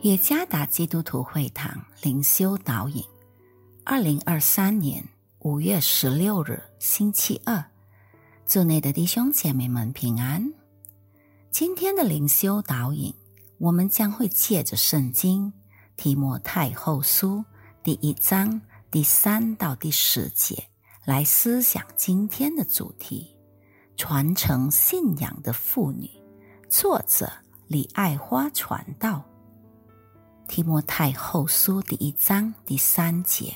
也加达基督徒会堂灵修导引，二零二三年五月十六日星期二，祝内的弟兄姐妹们平安。今天的灵修导引，我们将会借着圣经提摩太后书第一章第三到第十节来思想今天的主题：传承信仰的妇女。作者李爱花传道。提摩太后书第一章第三节，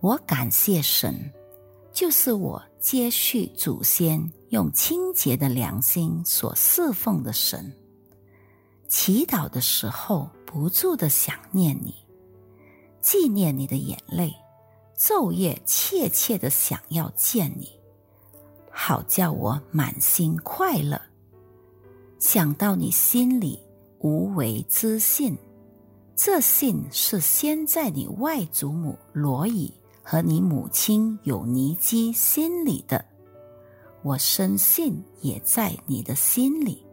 我感谢神，就是我接续祖先用清洁的良心所侍奉的神。祈祷的时候不住的想念你，纪念你的眼泪，昼夜切切的想要见你，好叫我满心快乐。想到你心里无为之信。这信是先在你外祖母罗以和你母亲有尼基心里的，我深信也在你的心里。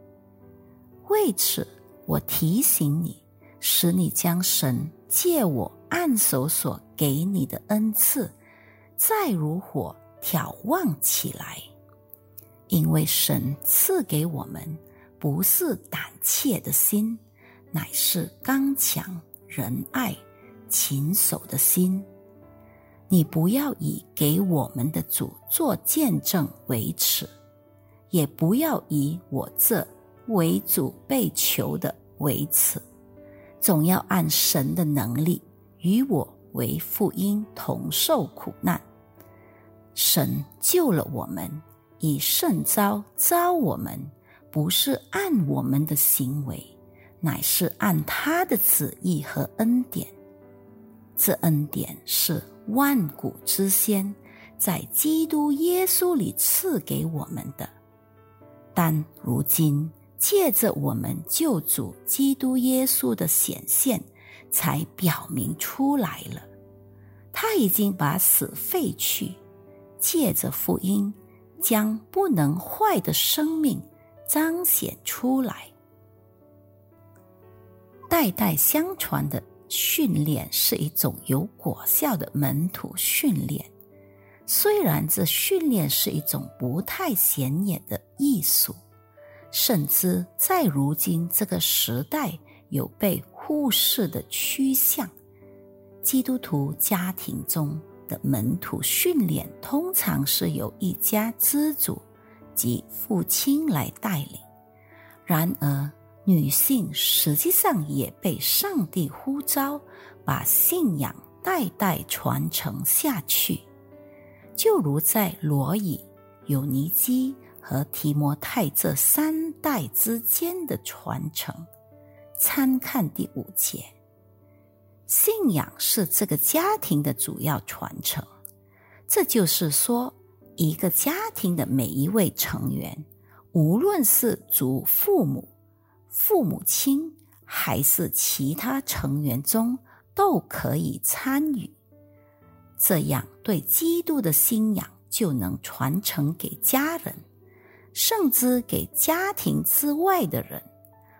为此，我提醒你，使你将神借我按手所给你的恩赐，再如火眺望起来，因为神赐给我们不是胆怯的心。乃是刚强、仁爱、勤守的心。你不要以给我们的主做见证为耻，也不要以我这为主被求的为耻，总要按神的能力与我为父婴同受苦难。神救了我们，以圣招招我们，不是按我们的行为。乃是按他的旨意和恩典，这恩典是万古之先，在基督耶稣里赐给我们的。但如今借着我们救主基督耶稣的显现，才表明出来了。他已经把死废去，借着福音，将不能坏的生命彰显出来。代代相传的训练是一种有果效的门徒训练，虽然这训练是一种不太显眼的艺术，甚至在如今这个时代有被忽视的趋向。基督徒家庭中的门徒训练通常是由一家之主及父亲来带领，然而。女性实际上也被上帝呼召，把信仰代代传承下去，就如在罗以、有尼基和提摩太这三代之间的传承。参看第五节，信仰是这个家庭的主要传承。这就是说，一个家庭的每一位成员，无论是祖父母。父母亲还是其他成员中都可以参与，这样对基督的信仰就能传承给家人，甚至给家庭之外的人，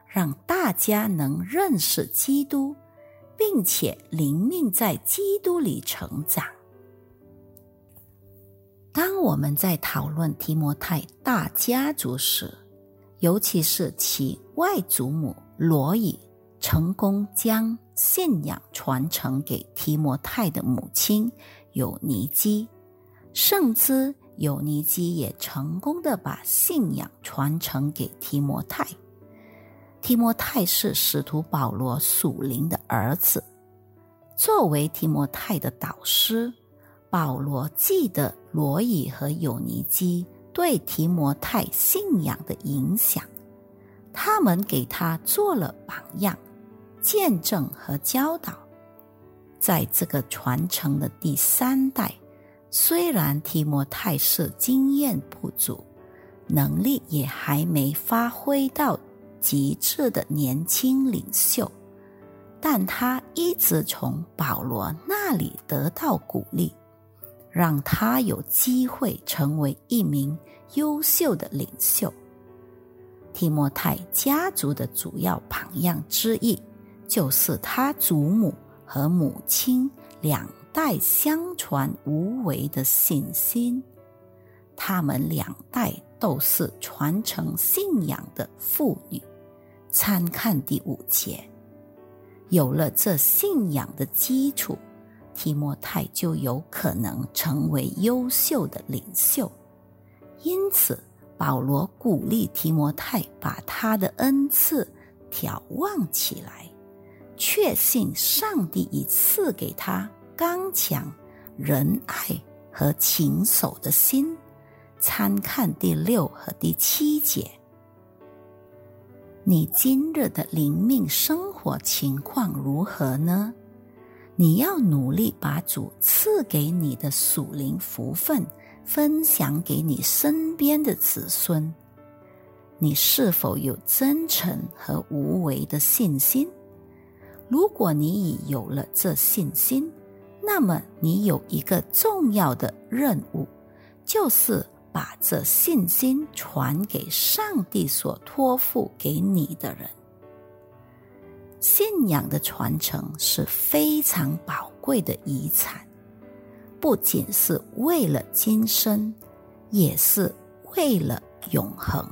让大家能认识基督，并且灵命在基督里成长。当我们在讨论提摩太大家族时，尤其是其外祖母罗伊成功将信仰传承给提摩太的母亲尤尼基，甚至尤尼基也成功的把信仰传承给提摩太。提摩太是使徒保罗属灵的儿子，作为提摩太的导师，保罗记得罗伊和尤尼基。对提摩太信仰的影响，他们给他做了榜样、见证和教导。在这个传承的第三代，虽然提摩太是经验不足、能力也还没发挥到极致的年轻领袖，但他一直从保罗那里得到鼓励。让他有机会成为一名优秀的领袖。提摩太家族的主要榜样之一，就是他祖母和母亲两代相传无为的信心。他们两代都是传承信仰的妇女。参看第五节，有了这信仰的基础，提摩太就有可能成为优秀的领袖。因此，保罗鼓励提摩太把他的恩赐眺望起来，确信上帝已赐给他刚强、仁爱和勤守的心。参看第六和第七节。你今日的灵命生活情况如何呢？你要努力把主赐给你的属灵福分分享给你身边的子孙。你是否有真诚和无为的信心？如果你已有了这信心，那么你有一个重要的任务，就是。把这信心传给上帝所托付给你的人。信仰的传承是非常宝贵的遗产，不仅是为了今生，也是为了永恒。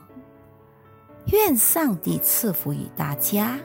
愿上帝赐福于大家。